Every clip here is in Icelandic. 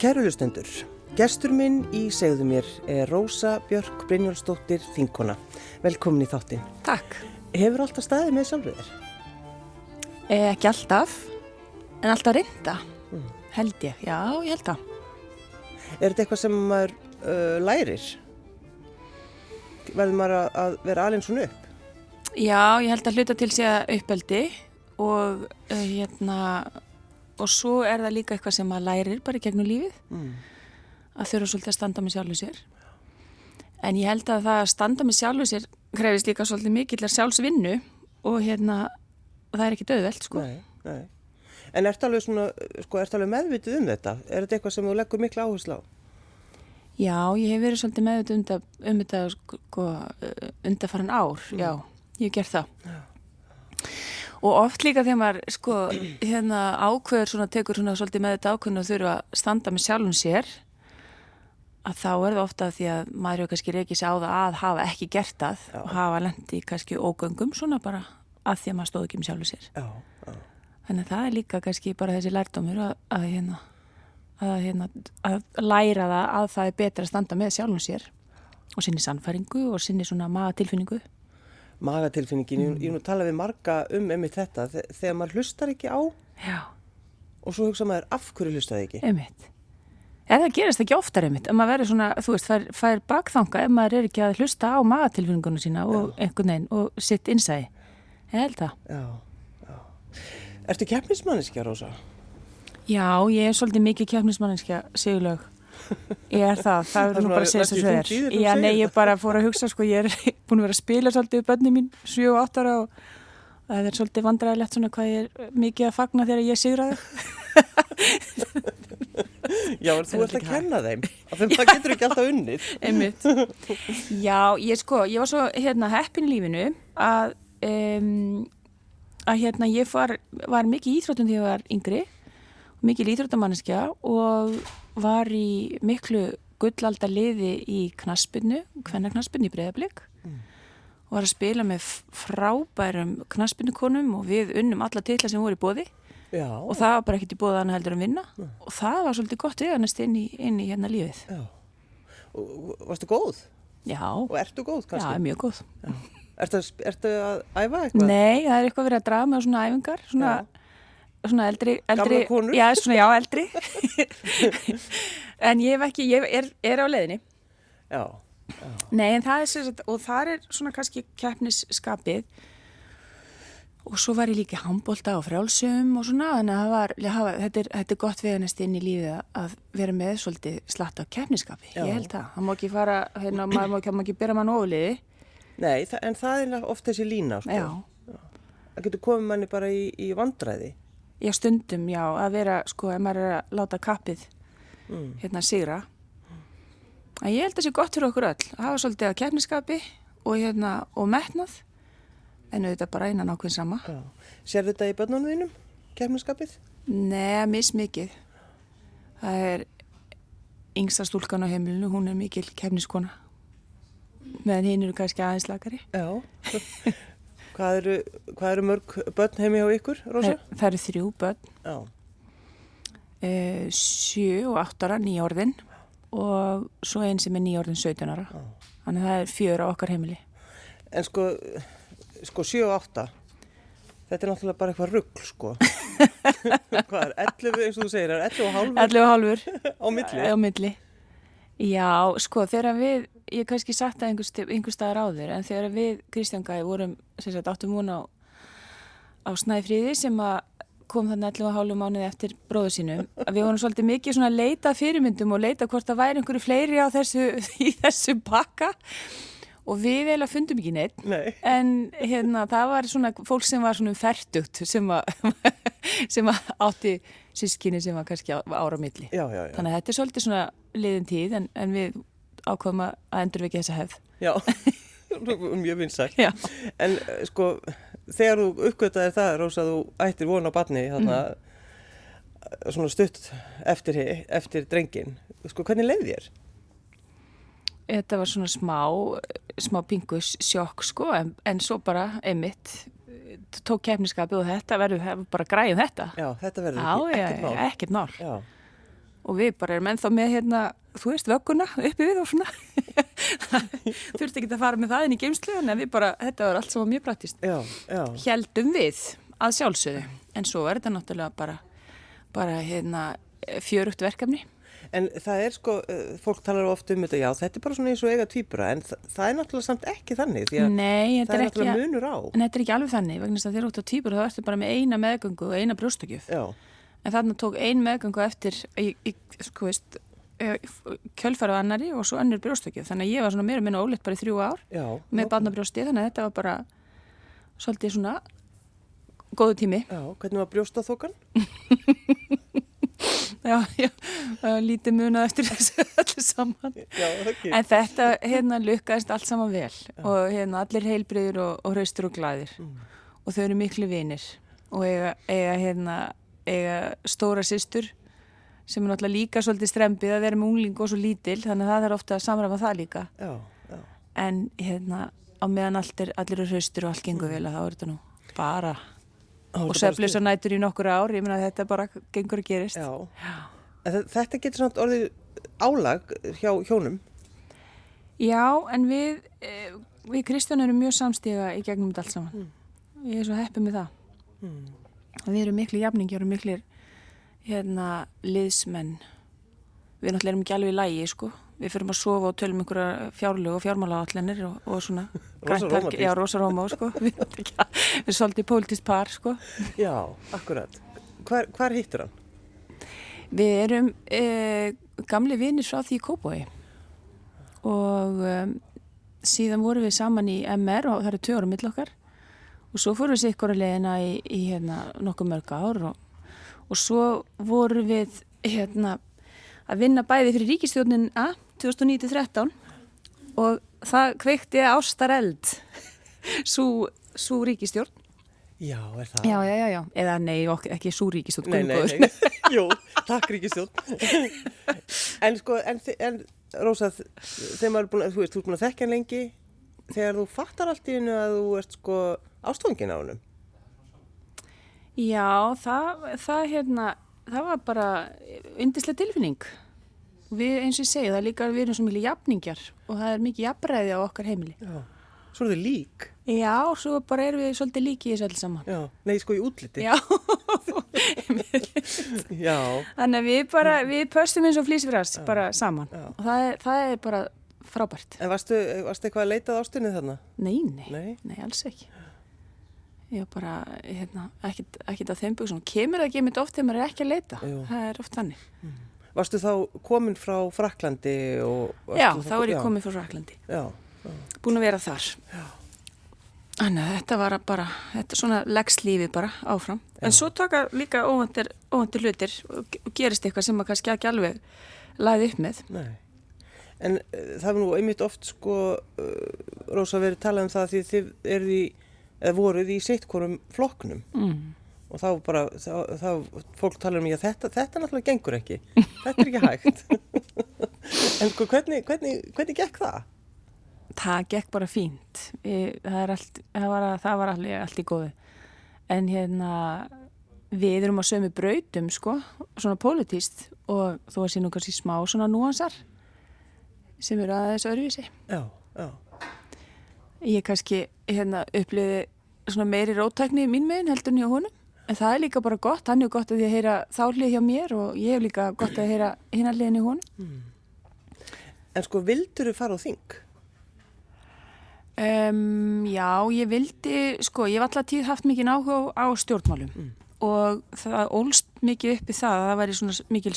Kæru hlustendur, gestur minn í segðu mér er Rósa Björk Brynjólfsdóttir Þinkona. Velkomin í þáttin. Takk. Hefur alltaf staðið með sjálfur þér? Eh, ekki alltaf, en alltaf reynda, mm. held ég. Já, ég held það. Er þetta eitthvað sem maður uh, lærir? Verður maður að, að vera alveg svona upp? Já, ég held að hluta til sé að uppeldi og uh, hérna og svo er það líka eitthvað sem maður lærir bara í gegnum lífið mm. að þurfa svolítið að standa með sjálfu sér en ég held að það að standa með sjálfu sér krefist líka svolítið mikillar sjálfsvinnu og hérna það er ekki döðveld sko nei, nei. En ert alveg, svona, sko, ert alveg meðvitið um þetta? Er þetta eitthvað sem þú leggur miklu áherslu á? Já, ég hef verið svolítið meðvitið um, um þetta sko, undarfaran ár, mm. já, ég hef gert það já og oft líka þegar maður sko hérna ákveður svona tekur svona svolítið með þetta ákveðinu og þurfa að standa með sjálfum sér að þá er það ofta því að maður hefur kannski reykið sér á það að hafa ekki gert það já. og hafa lendi kannski ógöngum svona bara að því að maður stóð ekki með sjálfum sér já, já. þannig að það er líka kannski bara þessi lærdomur að, að, hérna, að, hérna, að læra það að það er betra að standa með sjálfum sér og sinni sannfæringu og sinni svona magatilfinningu magatilfinningin, mm. ég nú tala við marga um einmitt þetta, þegar maður hlustar ekki á Já. og svo hugsa maður af hverju hlustaði ekki einmitt en það gerist ekki oftar einmitt að maður verður svona, þú veist, fær, fær bakþanga ef maður er ekki að hlusta á magatilfinningunum sína og já. einhvern veginn og sitt innsæði ég held það já, já. Ertu keppnismanniskja, Rósa? Já, ég er svolítið mikið keppnismanniskja, segjuleg Ég er það, það er nú bara að segja þess að það er. Já, nei, ég bara fór að hugsa, sko, ég er búin að vera að spila svolítið við bönni mín, 7 og 8 ára og það er svolítið vandræðilegt svona hvað ég er mikið að fagna þegar ég sigraði. Já, en þú ert að kenna þeim, af þeim það getur ekki alltaf unnið. Einmitt. Já, ég sko, ég var svo hérna heppin í lífinu að, um, að hérna ég var, var mikið íþróttum þegar ég var yngri, mikið íþróttamanniska og var í miklu gullaldar liði í knaspinu, hvernarknaspinu í Breðablík mm. og var að spila með frábærum knaspinukonum og við unnum alla tilla sem voru í bóði Já. og það var bara ekkert í bóða annað heldur en vinna Já. og það var svolítið gott veganast inn inn í hérna lífið Já. og Varstu góð? Já. Og ertu góð kannski? Já, mjög góð Ertu, ertu að æfa eitthvað? Nei, það er eitthvað verið að draga með svona æfingar svona svona eldri, eldri? Já, svona já, eldri. En ég ekki, ég er, er á leðinni Já, já. Nei, en það er sérstaklega, og það er svona kannski keppnisskapið. Og svo var ég líka handbólta á frjálsum og svona, þannig að var hafa, þetta, er, þetta er gott veganest inn í lífið að vera með svolítið slatt á keppnisskapi. Ég held það, það má ekki fara hérna, maður má ekki, ekki byrja mann ofliði Nei, það, en það er ofta þessi lína sko. Það getur komið manni bara í, í vandræði Já, stundum, já, að vera, sko, ef maður er að láta kappið mm. hérna sigra. En ég held að það sé gott fyrir okkur öll. Það hafa svolítið að kefniskapi og, hérna, og metnað, en auðvitað bara einan ákveðin sama. Sér þetta í börnunum þínum, kefniskapið? Nei, mismikið. Það er yngsta stúlkan á heimilinu, hún er mikil kefniskona. Meðan hinn eru kannski aðeins lagari. Já. Hvað eru, hvað eru mörg börn heimi á ykkur, Rósa? Það, það eru þrjú börn. Já. E, sjö og átt ára, nýjórðin og svo einn sem er nýjórðin, 17 ára. Já. Þannig að það er fjör á okkar heimili. En sko, sko sjö og átta, þetta er náttúrulega bara eitthvað ruggl, sko. hvað er, 11, eins og þú segir, er 11 og hálfur? 11 og hálfur. á milli? Á milli. Já, sko, þegar við ég hef kannski sagt það einhver, einhver staðar á þér en þegar við Kristján Gæði vorum sagt, áttum hún á, á Snæfríði sem kom þannig 11,5 mánuði eftir bróðu sínum að við vorum svolítið mikið að leita fyrirmyndum og leita hvort það væri einhverju fleiri þessu, í þessu bakka og við eiginlega fundum ekki neitt Nei. en hérna það var svona fólk sem var svona færtugt sem, sem átti sískinni sem var kannski ára milli já, já, já. þannig að þetta er svolítið svona liðin tíð en, en við ákvæmum að endurviki þessa hefð. Já, mjög vinsæl. En eh, sko, þegar þú uppgötaði það, Rósa, þú ættir vona á batni, þarna, mm. svona stutt eftir, eftir drengin, sko, hvernig leiði þér? Þetta var svona smá, smá pingus sjokk, sko, en, en svo bara, einmitt, tók kefniskapi og þetta verður bara græðið þetta. Já, þetta verður ekkert mál. Ekkert mál. Og við bara erum ennþá með hérna, þú veist, vögguna uppi við og svona þurfti ekki að fara með það inn í geimslu en við bara, þetta var allt saman mjög praktist heldum við að sjálfsögðu en svo er þetta náttúrulega bara, bara hérna, fjörugt verkefni En það er sko, eh, fólk talar ofta um þetta, já þetta er bara svona eins og eiga týpura en það, það er náttúrulega samt ekki þannig því að Nei, það er náttúrulega munur á. En þetta er ekki alveg þannig, vegna þess að þér út á týpura þá ertu bara með eina meðgöngu og eina brjóstakjöf. Já. En þarna tók ein meðgöngu eftir, í, í, sko veist, kjölfæra á annari og svo annur brjóstakjöf. Þannig að ég var svona meira minna ólitt bara í þrjú ár já, með barnabrjósti þannig að þetta var bara svolítið svona góðu tími. Já, hvernig var brjóstaþokan? Já, já, lítið munað eftir þessu allir saman. Já, ekki. En þetta hérna lukkaðist allt saman vel já. og hérna allir heilbriður og, og hraustur og glæðir mm. og þau eru miklu vinir og eiga, eiga hérna, eiga stóra sýstur sem er náttúrulega líka svolítið strempið að vera með ungling og svo lítil þannig að það er ofta að samræfa það líka. Já, já. En hérna á meðan allir, allir eru hraustur og allt gengur vel að er þetta nú bara og söflis og nætur í nokkur ár, ég menna að þetta bara gengur að gerist. Já, en þetta getur svona orðið álag hjá hjónum? Já, en við, við Kristján erum mjög samstíga í gegnum þetta allt saman. Mm. Ég er svo heppið með það. Mm. Við erum miklu jafningar og miklu hérna, liðsmenn. Við náttúrulega erum ekki alveg í lægi, sko. Við fyrirum að sofa og tölum einhverja fjárlög og fjármálagallinir og, og svona Rosa Já, rosa róma, sko Við erum svolítið pólitist par, sko Já, akkurat Hvar, hvar hittur hann? Við erum e, gamli vinir frá því í Kópói og e, síðan vorum við saman í MR og það eru tvö ára mill okkar og svo fórum við sikkur að leiðina í, í hérna, nokkuð mörg ár og, og svo vorum við hérna að vinna bæði fyrir ríkistjórnin A 2009-13 og það kveikti ástareld svo ríkistjórn Já, er það? Já, já, já, já. eða nei, ekki svo ríkistjórn Nei, nei, nei, jú, takk ríkistjórn En sko, en, en Rósa, þegar maður er búin að, þú veist, þú er búin að þekkja hann lengi. Þegar þú fattar allt í hennu að þú ert sko ástóngin á hennum Já, það, það hérna það var bara undislega tilfinning. Við eins og ég segja það líka við erum svo miklu jafningjar og það er mikið jafnræði á okkar heimili. Já, svo er þið lík. Já, svo bara erum við svolítið líki í þessu alls saman. Já, nei sko í útliti. Já. Já. Þannig að við bara, við pöstum eins og flýsfyrars bara saman. Já. og það er, það er bara frábært. En varstu, varstu eitthvað að leitað ástunni þarna? Nei, nei, nei, nei alls ekki ég bara, hérna, ekkit, ekkit að þeim byggsum, kemur það ekki mitt oft þegar maður er ekki að leita, Jú. það er oft þannig mm. Varstu þá komin frá Fraklandi? Já, þá er ég komin frá Fraklandi já, já. búin að vera þar Þannig að þetta var bara þetta er svona leggslífið bara áfram já. en svo taka líka óvandir óvandir hlutir og gerist eitthvað sem maður kannski ekki alveg laði upp með Nei En uh, það var nú einmitt oft sko uh, Rósa verið talað um það því þið eruð í eða voruð í sittkorum flokknum. Mm. og þá bara, þá, þá fólk talar um ég að þetta, þetta náttúrulega gengur ekki. Þetta er ekki hægt. En sko hvernig, hvernig, hvernig gekk það? Það gekk bara fínt. Það, allt, það var, það var allir allt í góðu. En hérna við erum á sömu brautum sko, svona politíst og þú var síðan okkar síðan smá svona núansar sem eru aðeins öðruvísi. Já, já Ég kannski hérna, uppliði meiri rótækni í mín meginn heldur en hjá honum. En það er líka bara gott, hann er gott að að heyra þálið hjá mér og ég hef líka gott að heyra hinnarliðin í honum. Mm. En sko, vildur þú fara á þing? Um, já, ég vildi, sko, ég hef alltaf tíð haft mikið áhuga á stjórnmálum mm. og það ólst mikið upp í það að það væri svona mikil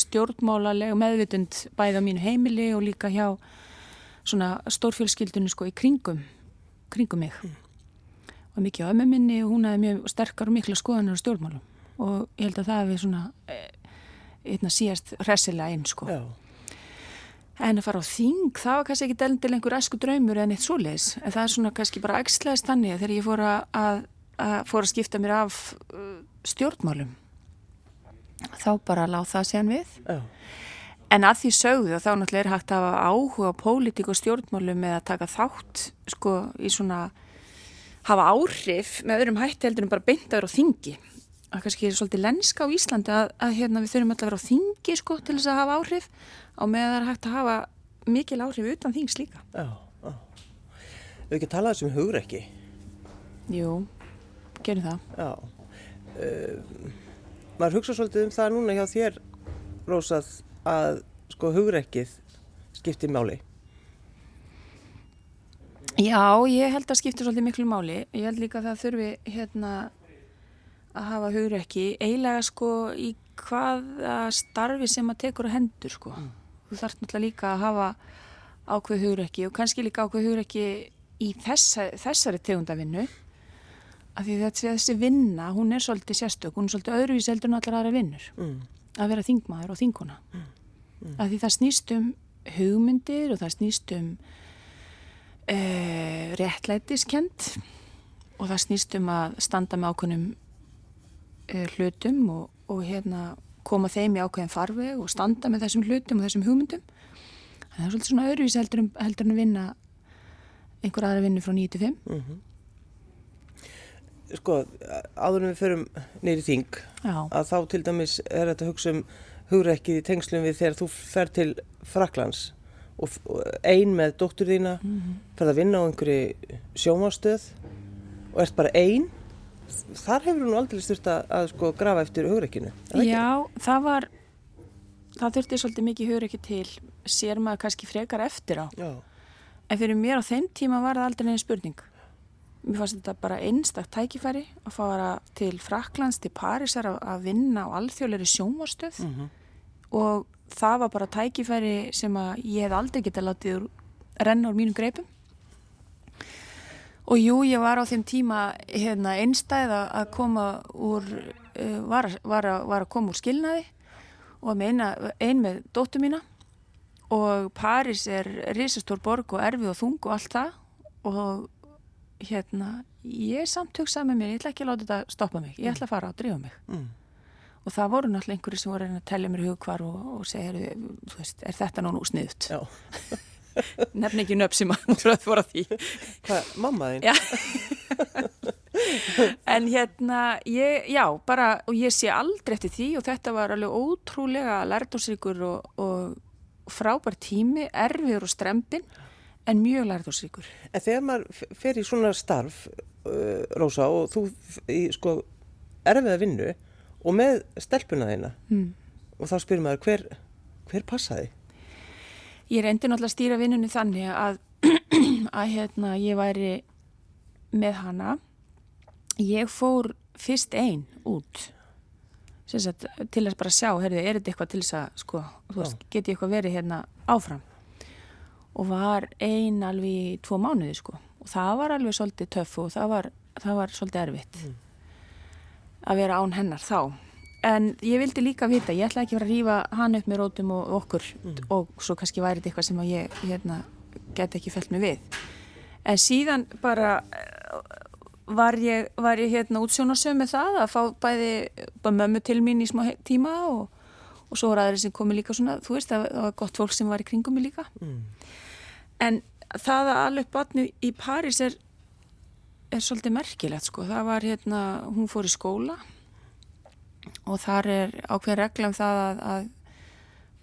stjórnmálalega meðvitund bæði á mínu heimili og líka hjá svona stórfjölskyldunni sko í kringum kringum mig. Mm. og mikið á ömmu minni og hún hefði mjög sterkar og mikla skoðanir á stjórnmálum. Og ég held að það hefði svona einna síðast hressilega einn sko. Já. en að fara á þing það var kannski ekki delendil einhver esku draumur en eitt svoleis en það er svona kannski bara ægslæðist þannig þegar ég fór að, að fór að skipta mér af uh, stjórnmálum þá bara láð það séðan við. Já En að því sögðu þá náttúrulega er hægt að hafa áhuga á pólitík og stjórnmálum með að taka þátt sko í svona hafa áhrif með öðrum hætti heldur en bara beintaður og þingi að kannski er svolítið lenska á Íslandi að, að hérna, við þurfum alltaf að vera á þingi sko til þess að hafa áhrif á með það er hægt að hafa mikil áhrif utan þings líka. Já, já. Við ekki tala þessum hugur ekki. Jú, gerum það. Já. Uh, maður hugsa svolítið um það núna hjá þér, Rósað, að sko hugrekkið skiptir máli. Já, ég held að skiptir svolítið miklu máli. Ég held líka að það þurfi hérna að hafa hugrekki eiginlega sko í hvaða starfi sem að tekur að hendur sko. Mm. Þú þarf náttúrulega líka að hafa ákveð hugrekki og kannski líka ákveð hugrekki í þessa, þessari tegundavinnu af því þessi vinna, hún er svolítið sérstök, hún er svolítið öðruvís heldur en allar aðra vinnur mm. Að vera þingmaður og þinguna mm. mm. af því það snýst um hugmyndir og það snýst um uh, réttlætiskend og það snýst um að standa með ákveðnum uh, hlutum og, og hérna koma þeim í ákveðin farveg og standa með þessum hlutum og þessum hugmyndum þannig að það er svolítið svona öðruvís heldur en, en að vinna einhver aðra vinnu frá 9-5 mm -hmm. Sko, áður en við förum neyri þing Já. að þá til dæmis er þetta hugsa um hugreikið í tengslum við þegar þú fer til Fraklands og ein með dóttur þína mm -hmm. fyrir að vinna á einhverju sjómástöð og ert bara ein þar hefur hún aldrei styrst að, að sko grafa eftir hugreikinu Já, það var það þurfti svolítið mikið hugreiki til sér maður kannski frekar eftir á Já. en fyrir mér á þeim tíma var það aldrei neina spurning mér fannst þetta bara einstaktt tækifæri að fara til Fraklands, til Parísar að, að vinna á alþjóðleiri sjómástöð mm -hmm. og það var bara tækifæri sem að ég hef aldrei getað látið renna úr mínum greipum. Og jú, ég var á þeim tíma hérna, einstæð að koma úr uh, var, var, var að koma úr skilnaði. Og með eina, ein með dóttu mína. Og Paris er risastór borg og erfið og þung og allt það. Og hérna ég samt hugsaði með mér, ég ætla ekki að láta þetta stoppa mig, ég ætla að fara að drífa mig mm og það voru náttúrulega einhverju sem voru að tellja mér hugkvar og, og segja, þú veist, er þetta nú sniðut? Já. Nefn ekki nöpp sem að múra að fóra því. Hvað, mamma þín? Já. en hérna, ég, já, bara, og ég sé aldrei eftir því og þetta var alveg ótrúlega lærtósríkur og, og frábær tími, erfiður og strempin, en mjög lærtósríkur. En þegar maður fer í svona starf, uh, Rósa, og þú, í, sko, erfiða vinnu, og með stelpuna þeina mm. og þá spyrir maður hver, hver passaði? Ég reyndi náttúrulega að stýra vinnunni þannig að, að hérna, ég væri með hana ég fór fyrst einn út sagt, til að bara sjá, herði, er þetta eitthvað til þess að sko, veist, geti eitthvað verið hérna áfram og var einn alveg í tvo mánuði sko. Og það var alveg svolítið töff og það var, það var svolítið erfitt mm. að vera án hennar þá. En ég vildi líka vita, ég ætla ekki að vera að rýfa hann upp með rótum og okkur mm. og svo kannski væri þetta eitthvað sem ég hérna, get ekki fælt mig við. En síðan bara var ég, var ég hérna útsjónarsög með það að fá bæði bara mömmu til mín í smá tíma og, og svo var aðri sem komi líka svona þú veist, það var gott fólk sem var í kringum mig líka. Mm. En það að alveg batnið í París er er svolítið merkilegt sko. Það var hérna, hún fór í skóla og þar er ákveðin regla um það að, að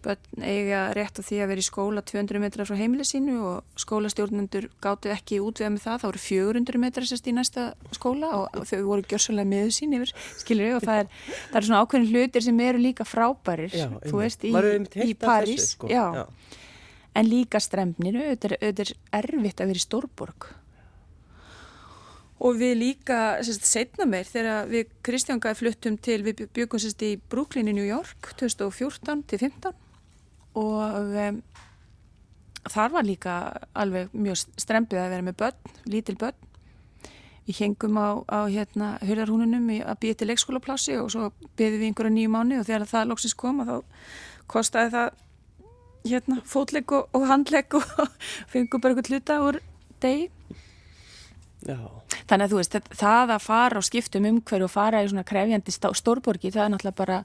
börn eiga rétt á því að vera í skóla 200 metrar frá heimili sínu og skólastjórnendur gáttu ekki útvega með það, þá eru 400 metrar sérst í næsta skóla og, þau voru gjörsalega með sín yfir, skilur við og það er, það er svona ákveðin hlutir sem eru líka frábærir, já, þú veist, í, í París, sko. já. Já. En líka stremnir, auðvitað er erfitt að vera í Stórborg. Og við líka sérst, setna meir þegar við Kristjángaði fluttum til við byggum sérst í Brooklyn í New York 2014 til 15 og um, þar var líka alveg mjög strempið að vera með börn, lítil börn. Við hengum á, á hérna hurðarhúnunum að býja til leikskólaplási og svo byggðum við einhverja nýju mánu og þegar það lóksins kom þá kostiði það hérna fótlegg og, og handlegg og fengum bara eitthvað hluta úr degi Já. Þannig að þú veist, það að fara og skiptum umhverju og fara í svona krefjandi stórborgi, það er náttúrulega bara,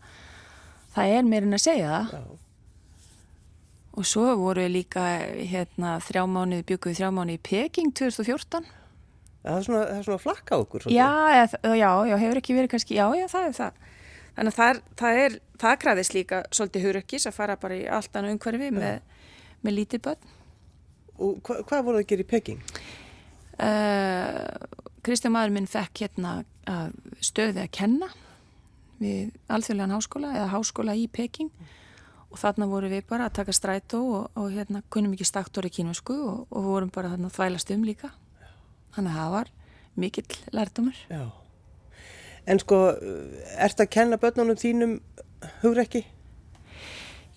það er meirinn að segja það. Já. Og svo voru við líka hérna þrjá mánuði, bygguði þrjá mánuði í Peking 2014. Það er svona, það er svona flakka okkur. Svolítið. Já, eða, já, já, hefur ekki verið kannski, já, já, það er það. Þannig að það, er, það, er, það krafðist líka svolítið hurökkis að fara bara í allt annað umhverfi með, með lítið börn. Og hva, hvað voru það að gera í Peking? Uh, Kristján maður minn fekk hérna stöðið að kenna við alþjóðlegan háskóla eða háskóla í Peking. Og þarna voru við bara að taka strætó og, og hérna kunnum ekki staktor í kínvösku og, og vorum bara þarna þvælast um líka. Þannig að það var mikill lærtumur Já En sko, ert að kenna börnunum þínum hugur ekki?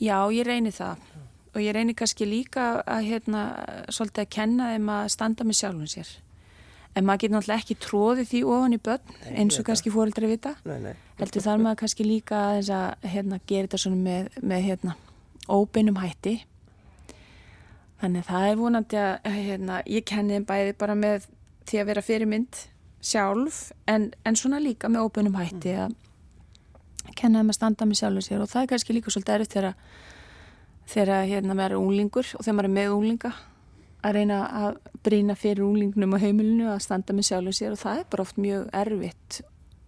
Já, ég reynir það. Og ég reynir kannski líka að hérna svolítið að kenna þeim að standa með sjálfum sér. En maður getur náttúrulega ekki tróðið því ofan í börn eins og kannski fóröldri vita. Nei, nei. heldur þar maður kannski líka að, að hérna, gera þetta svona með, með hérna, óbeinum hætti. Þannig það er vonandi að hérna, ég kenni þeim bæði bara með því að vera fyrirmynd sjálf en, en svona líka með óbeinum hætti að kenna þeim að standa með sjálfur sér og það er kannski líka svolítið erfitt þegar þegar hérna maður er unglingur og þegar maður er með unglinga að reyna að brína fyrir unglingnum á heimilinu að standa með sjálfum sér og það er bara oft mjög erfitt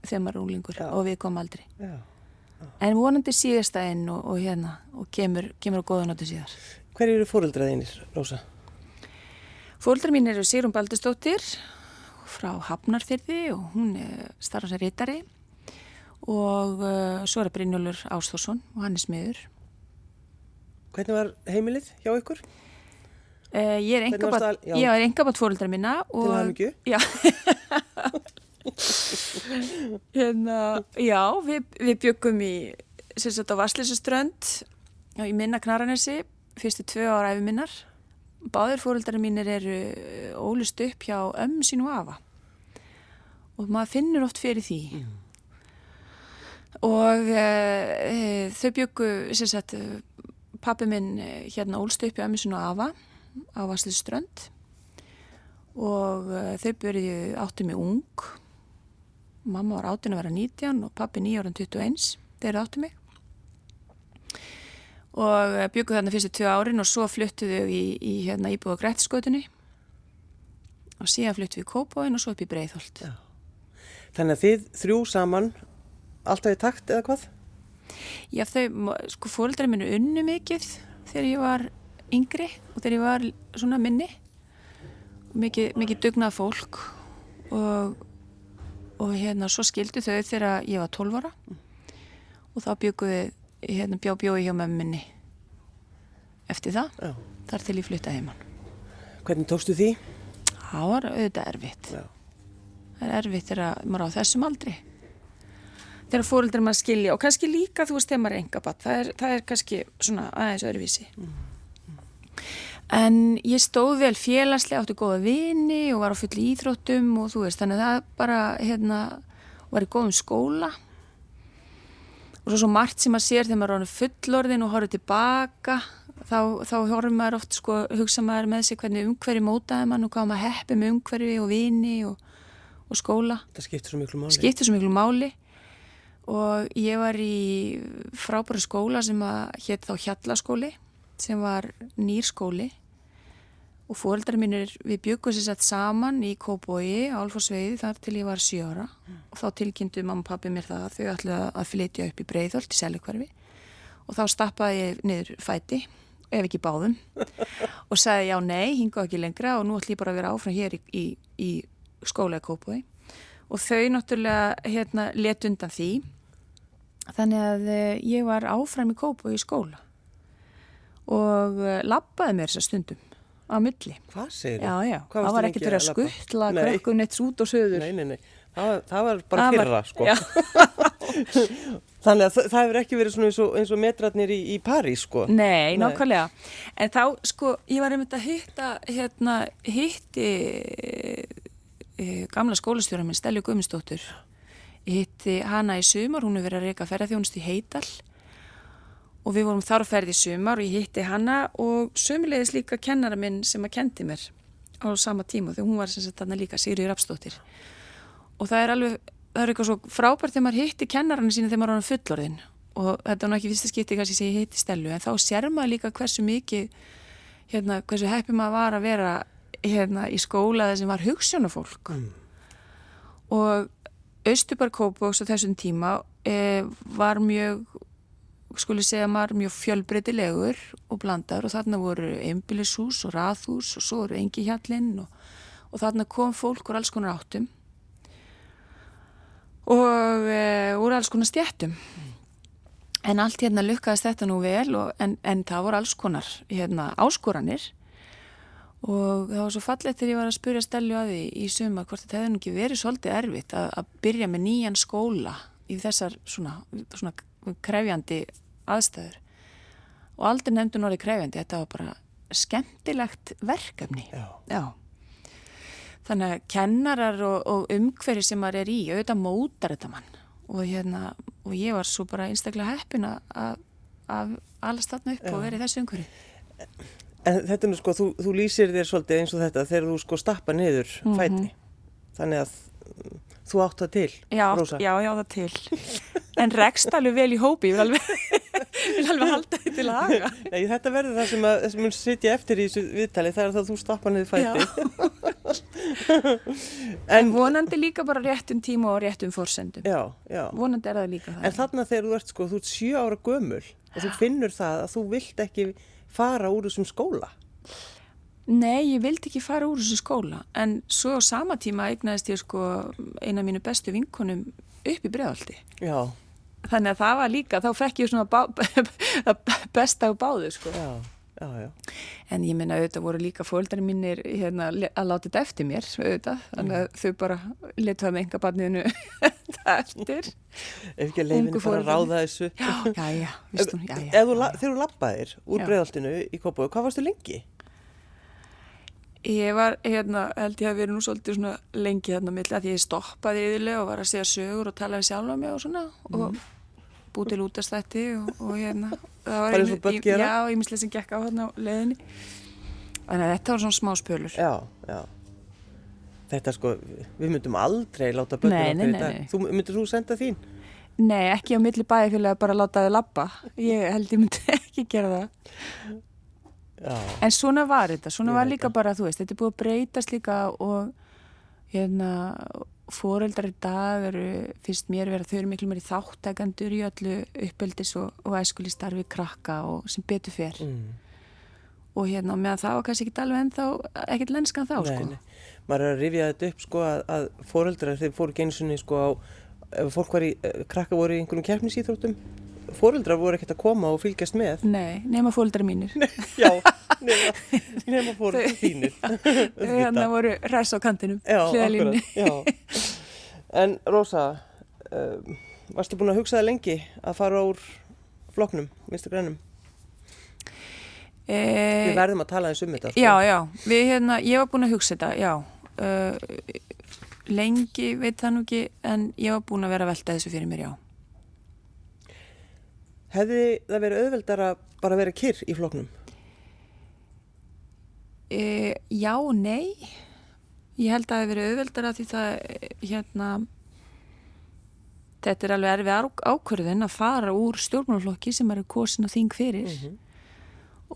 þegar maður er unglingur Já. og við komum aldrei Já. Já. en vonandi síðast að einn og, og hérna og kemur, kemur á góðunáttu síðar Hver eru fóröldraðinir, Rósa? Fóröldra mín eru Sigrun Baldustóttir frá Hafnarfyrði og hún starfa sér reytari og uh, svo er Brynjólfur Ásþórsson og hann er smiður. Hvernig var heimilið hjá ykkur? Uh, ég er engabatt fóröldra minna og, Til það mikið? Já. Hérna, Já, við, við byggum í sérstaklega á Vasslísuströnd í minna Knaranessi fyrstu tvö ára æfi minnar Báðir fóröldra mínir eru ólist upp hjá ömmu sín og afa. Og maður finnur oft fyrir því. Mm. og uh, þau byggu pappi minn hérna ólist upp hjá ömmu sín og afa á Vasliströnd og uh, þau börju áttu mig ung. Mamma var áttin að vera 19 og pappi 9 ára 21 þeir áttu mig og uh, bygguð þarna fyrstu tvö árin og svo fluttuðu í, í hérna íbúða grættiskötunni og síðan fluttuðu við Kópáinn og svo upp í Breitholt Já. Þannig að þið þrjú saman alltaf í takt eða hvað? Já þau, sko fólkdæri minu unnu mikið þegar ég var yngri og þegar ég var svona minni mikið, mikið dugnað fólk og, og hérna svo skildu þau þegar ég var 12 ára og þá bjöguði hérna bjó bjói hjá með minni eftir það Já. þar til ég flytta heimann Hvernig tókstu því? Það var auðvitað erfitt Já. það er erfitt þegar maður á þessum aldri þegar fóröldur maður skilja og kannski líka þú veist þegar maður er enga batt það, það er kannski svona aðeins öðruvísi mm. En ég stóð vel félagslega, áttu góða vini og var á fulli íþróttum og þú veist, þannig að það bara, hérna, var í góðum skóla. Og svo svo margt sem maður sér þegar maður er á fullorðin og horfður tilbaka, þá, þá horfður maður oft, sko, hugsa maður með sig hvernig umhverfi mótaði mann og hvað maður heppi með umhverfi og vini og, og skóla. Það skiptir svo miklu máli. Skiptir svo miklu máli og ég var í frábæru skóla sem að hétt þá Hjallaskóli sem var nýrskóli og fóreldrar mínir við byggum sér sett saman í Kóboi á Alforsveiði þar til ég var 7 ára. Mm. og þá tilkynntu mamma og pappi mér það að þau ætlaði að flytja upp í Breiðholt í Selikvarfi og þá stappaði ég niður fæti ef ekki báðum og sagði já nei, hinga ekki lengra og nú ætlum ég bara að vera áfram hér í, í, í skóla í Kóboi og þau náttúrulega hérna let undan því. Þannig að eh, ég var áfram í Kóboi í skóla. Og eh, lappaði mér þessar stundum á milli. Hvað segir þú? Já, já, það var ekkert verið að skuttla krökkun eitt út og söður. Nei, nei, nei, það var, það var bara það fyrra, var, sko. Þannig að það hefur ekki verið eins og, og metratnir í, í París, sko. Nei, nákvæmlega. En þá, sko, ég var einmitt að hitta, hérna, hitti e, gamla skólastjóra minn, Steli Guðmundsdóttur. Ég hitti hana í sumar, hún hefur verið að reyka ferðarþjónust í Heidal og við vorum þarferð í sumar og ég hitti hanna og sömulegis líka kennara minn sem að kendi mér á sama tíma þegar hún var sem sagt þarna líka Sigriður Rapsdóttir og það er alveg, það er eitthvað svo frábært þegar maður hitti kennarana sína þegar maður er á fullorðin og þetta er náttúrulega ekki fyrsta skipti kannski sem ég hitti Stellu en þá sér maður líka hversu mikið hérna, hversu heppi maður var að vera hérna í skóla sem var hugssjónafólk mm. og Östubar Kópavóks á þessum tíma e, var mjög skuli segja maður mjög fjölbreytilegur og blandar og þarna voru einbílishús og rathús og svo voru engi hjallinn og, og þarna kom fólk úr alls konar áttum og e, úr alls konar stjættum en allt hérna lukkaðist þetta nú vel og, en, en það voru alls konar hérna, áskoranir. Og það var svo fallegt þegar ég var að spurja Stellu að því í suma hvort þetta hefði ekki verið svolítið erfitt að, að byrja með nýjan skóla í þessar svona, svona krefjandi aðstæður og aldrei nefndu náttúrulega krefjandi þetta var bara skemmtilegt verkefni Já. Já. Þannig að kennarar og, og umhverfi sem maður er í, auðvitað mótar þetta mann og, hérna, og ég var svo bara einstaklega heppin að alast þarna upp Já. og verið þessu umhverfi. En þetta er nú sko, þú, þú lýsir þér svolítið eins og þetta þegar þú sko stappa niður mm -hmm. fæti. Þannig að þú átt það til, já, Rósa. Já, já, það til. En rekst alveg vel í hópi, ég vil alveg, vil alveg halda þetta til að haga. Nei, þetta verður það sem að, sem mun sitja eftir í þessu viðtali, það er það að þú stappa niður fæti. en vonandi líka bara réttum tíma og réttum fórsendum. Já, já. Vonandi er það líka það. En þarna þegar þú ert sko, þú ert sjö ára gömul og þú finnur það að þú vilt ekki fara úr þessum skóla. Nei, ég vildi ekki fara úr þessu skóla en svo á sama tíma eignaðist ég sko eina af mínu bestu vinkonum upp í bregðaldi. Já. Þannig að það var líka, þá fekk ég svona besta á báðu sko. Já, já, já. En ég minna auðvitað voru líka fólkdari mínir hérna, að láta þetta eftir mér auðvitað, þannig að þau bara letuða með enga barniðinu þetta eftir. Ef ekki að leifinu fara að ráða þessu. Já, já, já. Vistu, já, já. Þegar þú lappaðir úr bregðaldinu í Kópaðu, hvað varstu lengi? Ég var, hérna, held ég að verið nú svolítið svona lengi þarna milli að ég stoppaði yfirlega og var að segja sögur og tala við sjálf á mig og svona mm. og búið til útastætti og, og hérna. Það var eins og börn gera? Já, ég mislega sem gekk á hérna á leðinni Þannig að þetta var svona smá spölur. Já, já. Þetta sko, við myndum aldrei láta börnum okkur í dag. Þú, Myndir þú senda þín? Nei, ekki á milli bæði bara láta þau lappa Ég held ég myndi ekki gera það. Já. En svona var þetta, svona ég var líka bara, þú veist, þetta er búið að breytast líka og hérna, fóreldrar í dag eru, fyrst mér vera, þau eru miklu meiri þáttækandur í öllu uppeldis og, og æskuli starfi krakka og sem betur fyrr. Mm. Og hérna, meðan það var kannski ekki alveg en þá, ekkert lenskan þá, nei, sko. Nei. Maður er að rifja þetta upp, sko, að, að fóreldrar, þeir fóru gensunni, sko, á, ef fólk var í, eh, krakka voru í einhvern kjærnisýþróttum, fóreldrar voru ekkert að koma og fylgjast með. Nei, nema fóreldrar mínir. Já, nema, nema fóreldrar þínir. Þannig að voru ræs á kantinum Já, akkurat En Rosa uh, varstu búin að hugsa það lengi að fara úr floknum, minnstu grænum? E... Við verðum að tala eins um þetta sko. Já, já, Við, hérna, ég var búin að hugsa þetta, já. Uh, lengi, veit það nú ekki en ég var búin að vera að velta þessu fyrir mér, já Hefði það verið auðveldar að bara vera kyrr í floknum? E, já, nei. Ég held að það hefði verið auðveldar að því það, hérna, þetta er alveg erfið ákvörðin að fara úr stjórnmálflokki sem eru kosin og þing fyrir mm -hmm.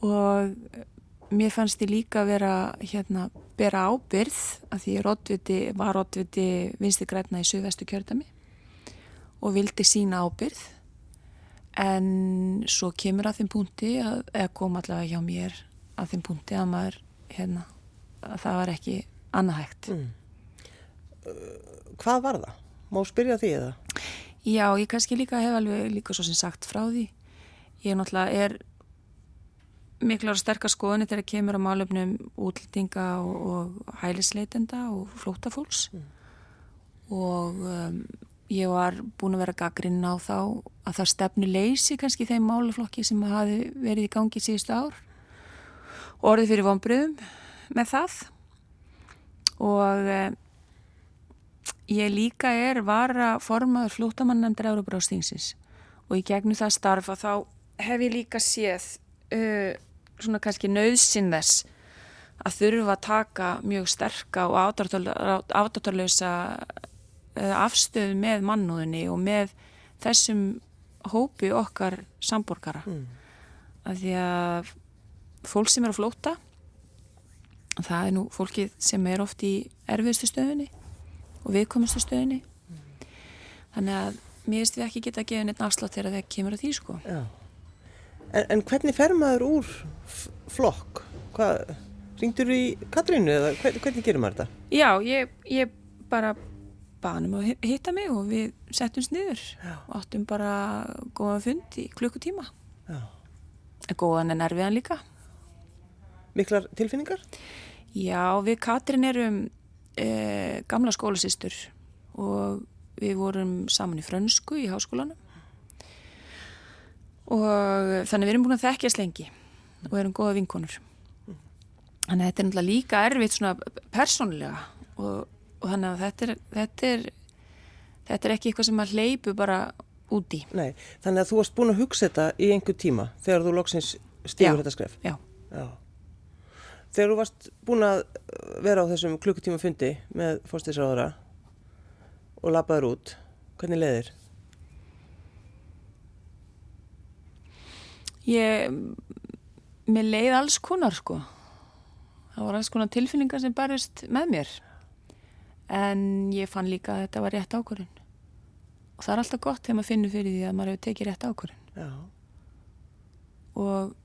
og mér fannst ég líka að vera, hérna, bera ábyrð að því ég var rótviti vinsti græna í söðvestu kjördami og vildi sína ábyrð en svo kemur að þeim punkti að, eða kom allavega hjá mér að þeim punkti að maður hérna, að það var ekki annað hægt mm. Hvað var það? Má spyrja því eða? Já, ég kannski líka hef alveg líka svo sem sagt frá því ég er náttúrulega er miklar sterkar skoðinni þegar kemur á málöfnum útlýtinga og, og hælisleitenda og flótafólks mm. og um, ég var búin að vera gaggrinn á þá að það stefnu leysi kannski þeim málaflokki sem hafi verið í gangi síðustu ár. Og orðið fyrir vonbröðum með það. Og eh, ég líka er var að formaður flótamannendur Európa ástingsins og í gegnum það starfa þá hef ég líka séð uh, svona kannski nöðsinn þess að þurfa að taka mjög sterka og átartalösa Eh, afstöðu með mannúðinni og með þessum hópi okkar samborgara mm. að því að fólk sem er að flóta það er nú fólkið sem er oft í erfiðustu stöðunni og viðkomustu stöðunni þannig að mér finnst við ekki geta að gefa neitt afslátt þegar það kemur að því sko en, en hvernig fer maður úr flokk? Hvað, ringdur þú í Katrínu eða hvernig, hvernig gerir maður þetta? Já, ég, ég bara banum að hitta mig og við settumst niður Já. og áttum bara góða fund í klukkutíma Já. góðan en erfiðan líka Miklar tilfinningar? Já, við Katrin erum eh, gamla skólasýstur og við vorum saman í frönsku í háskólanum og þannig við erum búin að þekkjast lengi og erum goða vinkonur þannig að þetta er náttúrulega líka erfitt svona persónlega og, og þannig að þetta er, þetta er þetta er ekki eitthvað sem að hleypu bara úti. Nei, þannig að þú varst búin að hugsa þetta í einhver tíma þegar þú loksins stífur þetta skref. Já. Já. Þegar þú varst búin að vera á þessum klukkutíma fundi með fórstíðsráðara og lapaður út, hvernig leiðir? Ég, mér leið alls konar sko. Það voru alls konar tilfinningar sem barist með mér. En ég fann líka að þetta var rétt ákvörðun. Og það er alltaf gott þegar maður finnur fyrir því að maður hefur tekið rétt ákvörðun. Og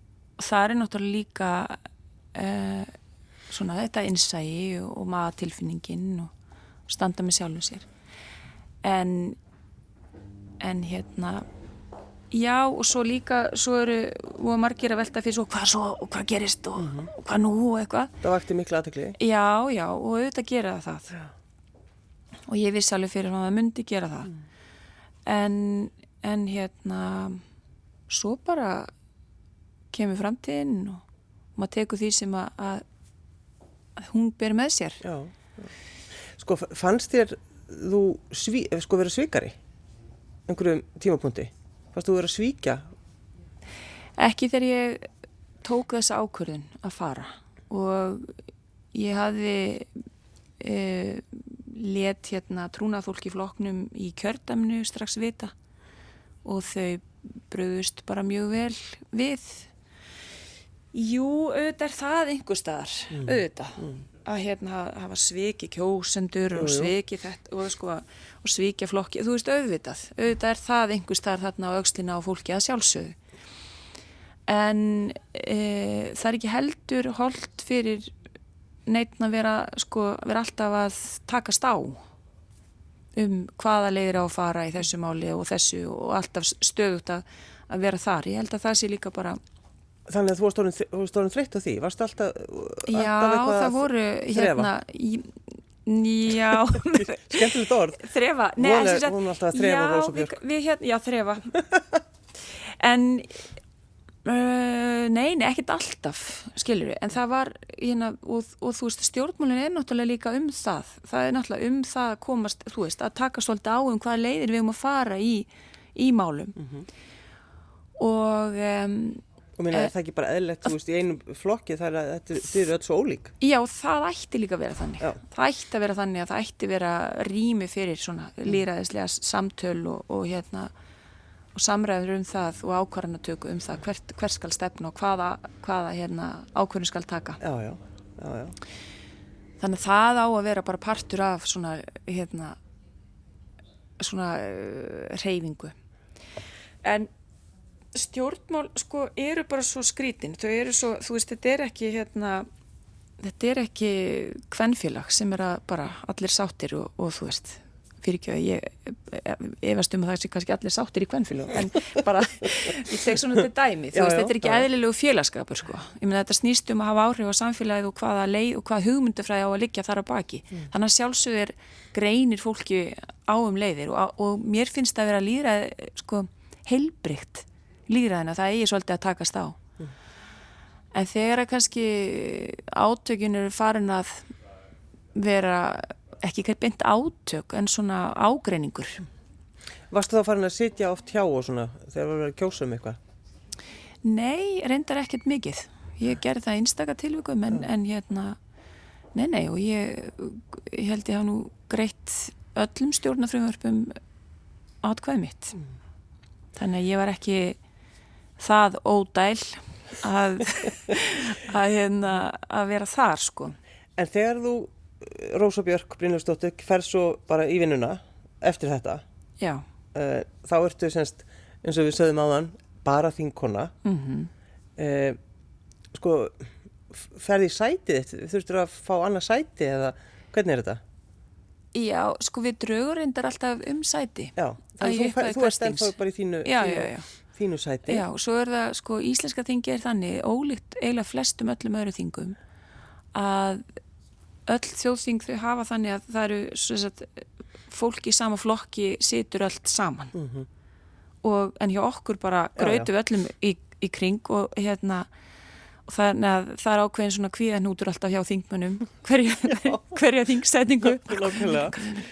það er náttúrulega líka uh, svona þetta innsægi og maður tilfinningin og standa með sjálfum sér en en hérna já og svo líka svo eru og margir að velta fyrir svo hvað svo og hvað gerist og, mm -hmm. og hvað nú og eitthvað það vakti miklu aðtökli já já og auðvitað gera það já. Og ég vissi alveg fyrir að það myndi gera það. Mm. en en hérna svo bara kemur framtíðin og maður tekur því sem að, að, að hún ber með sér. Já, já. sko fannst þér þú sví, sko verið svíkari einhverjum tímapunkti? Fannst þú verið að svíkja? Ekki þegar ég tók þessa ákvörðun að fara. Og ég hafði e, let hérna trúnað fólk í floknum í kjördamnu strax vita. Og þau bröðust bara mjög vel við. Jú, auðvitað er það einhver staðar, mm. auðvitað. Mm. Að hérna hafa sviki kjósendur og sviki þetta og, sko, og sviki flokki, þú veist auðvitað auðvitað er það einhvers þar þarna á aukslina á fólki að sjálfsögðu. En e, það er ekki heldur holdt fyrir neitin að vera sko, vera alltaf að takast á um hvaða leiðir á að fara í þessu máli og þessu og alltaf stöðut að, að vera þar, ég held að það sé líka bara Þannig að þú varst orðin þreytt á því, varst alltaf, alltaf já, eitthvað það voru, hérna, já, skemmtilegt orð, þrefa, nei, hún er, hún er alltaf að þrefa Björk. Við, við, hérna, já, þrefa, en, uh, nei, nei, ekkert alltaf, skiljur við, en það var, hérna, og, og þú veist, stjórnmálinn er náttúrulega líka um það, það er náttúrulega um það að komast, þú veist, að taka svolítið á um hvaða leiðir við um að fara í, í málum mm -hmm. og, um, Og mér er það ekki bara eðlert, þú veist, í einum flokki þar að þetta eru öll svo ólík. Já, það ætti líka að vera þannig. Já. Það ætti að vera þannig að það ætti að vera rými fyrir svona líraðislega samtöl og, og hérna og samræður um það og ákvarðanatöku um það hvert, hver skal stefna og hvaða, hvaða hérna, ákvarðin skal taka. Já, já, já, já. Þannig að það á að vera bara partur af svona, hérna, svona uh, reyfingu. En stjórnmál sko eru bara svo skrítin þau eru svo, þú veist, þetta er ekki hérna, þetta er ekki kvennfélag sem er að bara allir sáttir og, og þú veist fyrir ekki að ég efast um að það sé kannski allir sáttir í kvennfélag en bara, ég tek svona þetta dæmi þú veist, þetta er ekki eðlilegu félagskapur sko ég meina þetta snýst um að hafa áhrif á samfélagið og hvaða leið og hvaða hugmyndafræði á að liggja þar að baki mm. þannig að sjálfsögur greinir fólki á um leiðir og, og mér finnst það að vera líra sko heilbrygt líðræðina, það eigi svolítið að takast á mm. en þegar að kannski átökin eru farin að vera ekki eitthvað beint átök en svona ágreiningur Varstu þá farin að sitja oft hjá og svona þegar þú verið að kjósa um eitthvað? Nei, reyndar ekkert mikið ég gerði það einstakar tilvíkum en, en hérna, nei nei og ég, ég held ég hafa nú greitt öllum stjórnafröðumörpum átkvæð mitt mm. þannig að ég var ekki það ódæl að, að, hérna, að vera þar sko. En þegar þú, Rósa Björk Brynjarsdóttir, fer svo bara í vinnuna eftir þetta, Já, uh, þá ertu semst, eins og við sögðum áðan, bara þínkona. mhm. Uh, sko, f- ferði í sætið þitt, þurftur að fá annað sæti eða hvernig er þetta? Já, sko við draugur reyndar alltaf um sæti. Já, þannig þú, þú kastings. ennþá bara í þínu, Já, þínu, já, já. þínu sæti. Já, svo er það, sko, íslenska þingi er þannig, ólíkt eiginlega flestum öllum öðru þingum, að öll þjóðþing þau hafa þannig að það eru, að fólk í sama flokki situr allt saman. Mhm. Og, en hjá okkur bara við öllum í, í kring og hérna, og þannig að það er ákveðin svona kvíðanútur alltaf hjá þingmönnum, hverja, hverja þingsetningu.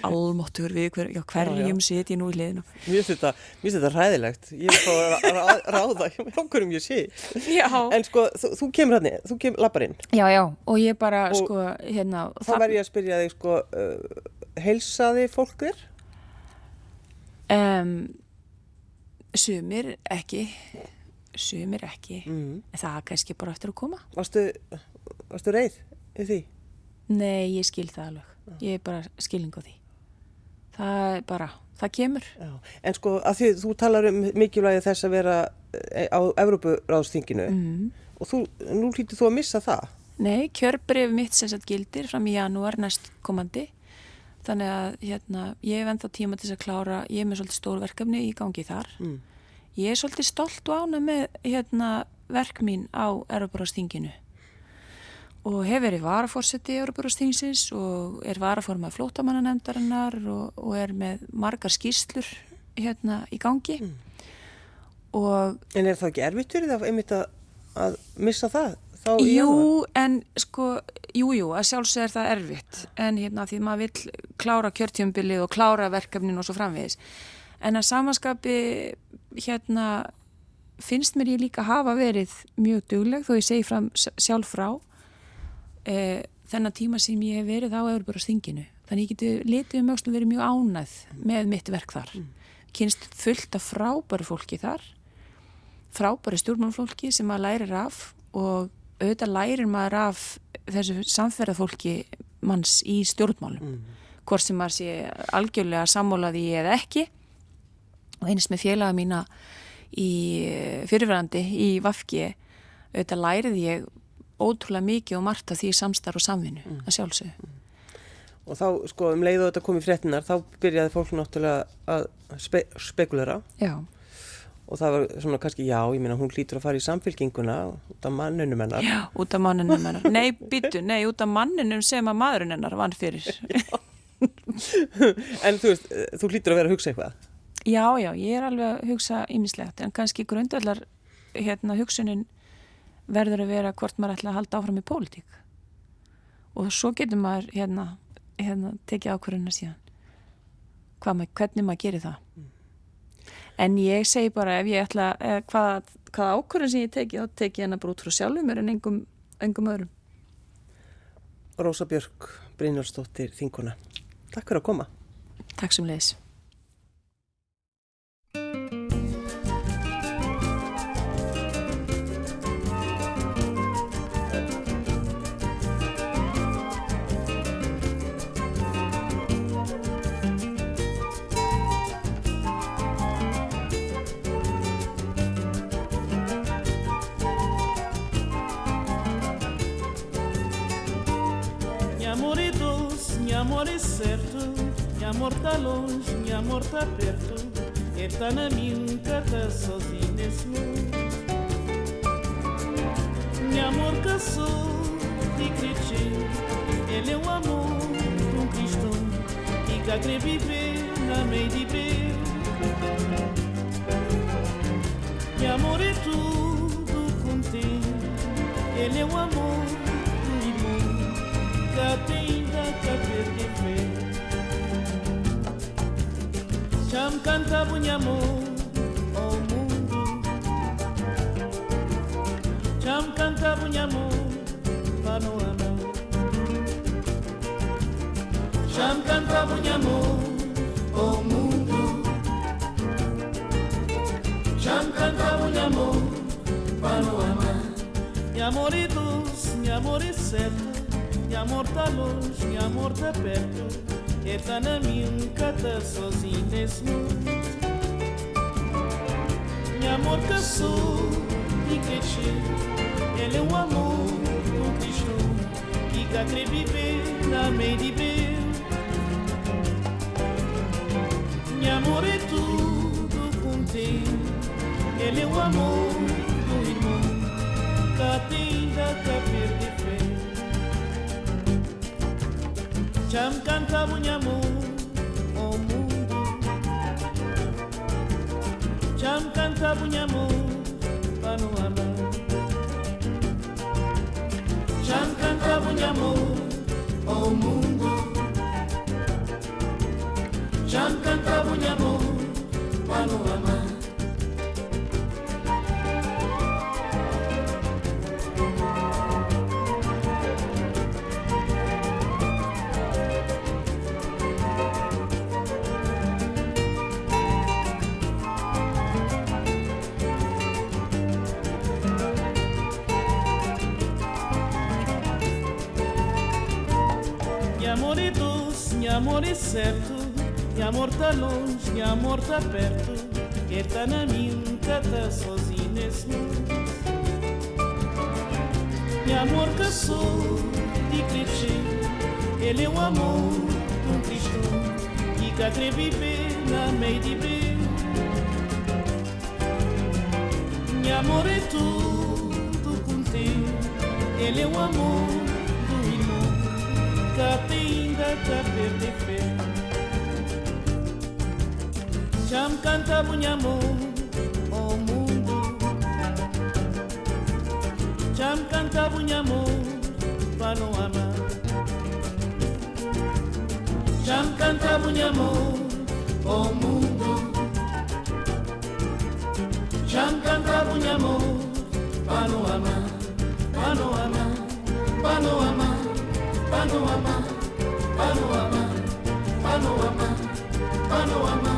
Almáttur við hver, já, hverjum sit ég nú í liðinu. Mér finnst þetta, þetta ræðilegt. Ég er bara að rá- ráða hjá hverjum ég sé. Já. En sko, þú, þú kemur hann, þú kemur lapparinn. Já, já, og ég bara, Og sko, hérna... Þá verð ég að spyrja þig, sko, uh, heilsaði fólk þér? Um, sumir ekki, sumir ekki, Mm. en það er kannski bara eftir að koma. Varstu, varstu reið í því? Nei, ég skil það alveg. Ég er bara skilning á því. Það er bara, það kemur. Já. En sko, að því þú talar um mikilvægi þess að vera eh, á Evrópuráðsþinginu Mm. og þú, nú hlýttu þú að missa það. Nei, kjörbrif mitt sem sagt gildir fram í janúar næst komandi. Þannig að hérna, ég hef ennþá tíma til þess að klára, ég er með svolítið stór verkefni í gangi þar. Mm. Ég er svolítið stolt og ána með hérna, verk mín á Európarásþinginu og hef verið varafórseti Európarásþingsins og er varaformað flótamannanemdarinnar og, og er með margar skýrslur hérna í gangi Mm. og En er það ekki erfitt fyrir það einmitt að, að missa það? Þá í jú, en sko, jú, jú, að sjálfsög er það erfitt en hérna því maður vill klára kjörtjömbilið og klára verkefnin og svo framvegis en að samanskapi hérna finnst mér ég líka hafa verið mjög dugleg þó ég segi fram sjálf frá. E, þennan tíma sem ég hef verið á Európarastinginu þannig ég geti litið um aukslu verið mjög ánæð með mitt verk þar. Kynst fullt af frábæru fólki þar frábæru stjórnmálfólki sem maður lærir af og auðvitað lærir maður af þessu samferðafólki manns í stjórnmálum. Mm. hvort sem maður sé algjörlega sammálaði eða ekki og eins með félaga mína í fyrirverandi í Vafki auðvitað lærið ég ótrúlega mikið og margt af því samstarf og samvinnu að sjálfsögðu. Og þá, sko, um leið og þetta kom í fréttinar, þá byrjaði fólk náttúrulega að spe spekulera Já, og það var svona kannski, já, ég meina, hún hlýtur að fara í samfélkinguna út af mannunum hennar. já, út af mannunum hennar. Nei, byttu, nei, út af mannunum sem að maðurinn hennar vann fyrir. En þú veist, eh, þú hlýtur að vera að hugsa eitthvað. Já, já, ég er alveg að hugsa ýmislegt en kannski grundvallar hérna, hugsunin verður að vera hvort maður ætla að halda áfram í pólitík. Og svo getur maður hérna, hérna tekið ákvörðuna síðan. Maður- hvernig maður gerir það. En ég segi bara ef ég ætla eða hvað, hvað ákvörðun sem ég teki þá teki ég hennar bara út frá sjálfum en engum, engum öðrum. Rósa Björk, Brynjólfsdóttir, þinkona. Takk fyrir að koma. Takk sem leiðis certo Minha amor tá longe, minha amor tá perto Ele tá na minha, nunca tá sozinho nesse mundo Minha amor caçou e crente Ele é um amor, um cristão Que cá quer viver na meio de breu Meu amor é tudo contém Ele é um amor do irmão Que tem da cadeira fé. Cham chamcanta bunyamu oh mungu. Chamcanta bunyamu panoama chamcanta bunyamu oh mungu. Chamcanta bunyamu panoama Nh'amoritos, nh'amores certo, nh'amor da longe, nh'amor da perto. Ele tá na minha tá sozinho nesse mundo. Minha amor caçou e cresceu. Ele é um amor do Cristo que quer viver na meio de. Minha amor é tudo contigo. Ele é o amor munyamu oh omundu chamkanta bunyamu pano wana. Chamkanta bunyamu omundu oh chamkanta bunyamu pano wana. Certo, amor tá longe, e amor tá perto. Ele tá na minha, tá sozinho nesse mundo. E amor caçou de crescer, ele é o amor de um cristão que quer viver na meio de bem. E amor é tudo contigo, ele é o amor do irmão que ainda tá perder já me canta bunhamu, oh mundo. Já canta o amar. Já me canta bunhamu, oh mundo. Já canta o amar, para o amar, para o o amar, para o amar, para o amar, para o.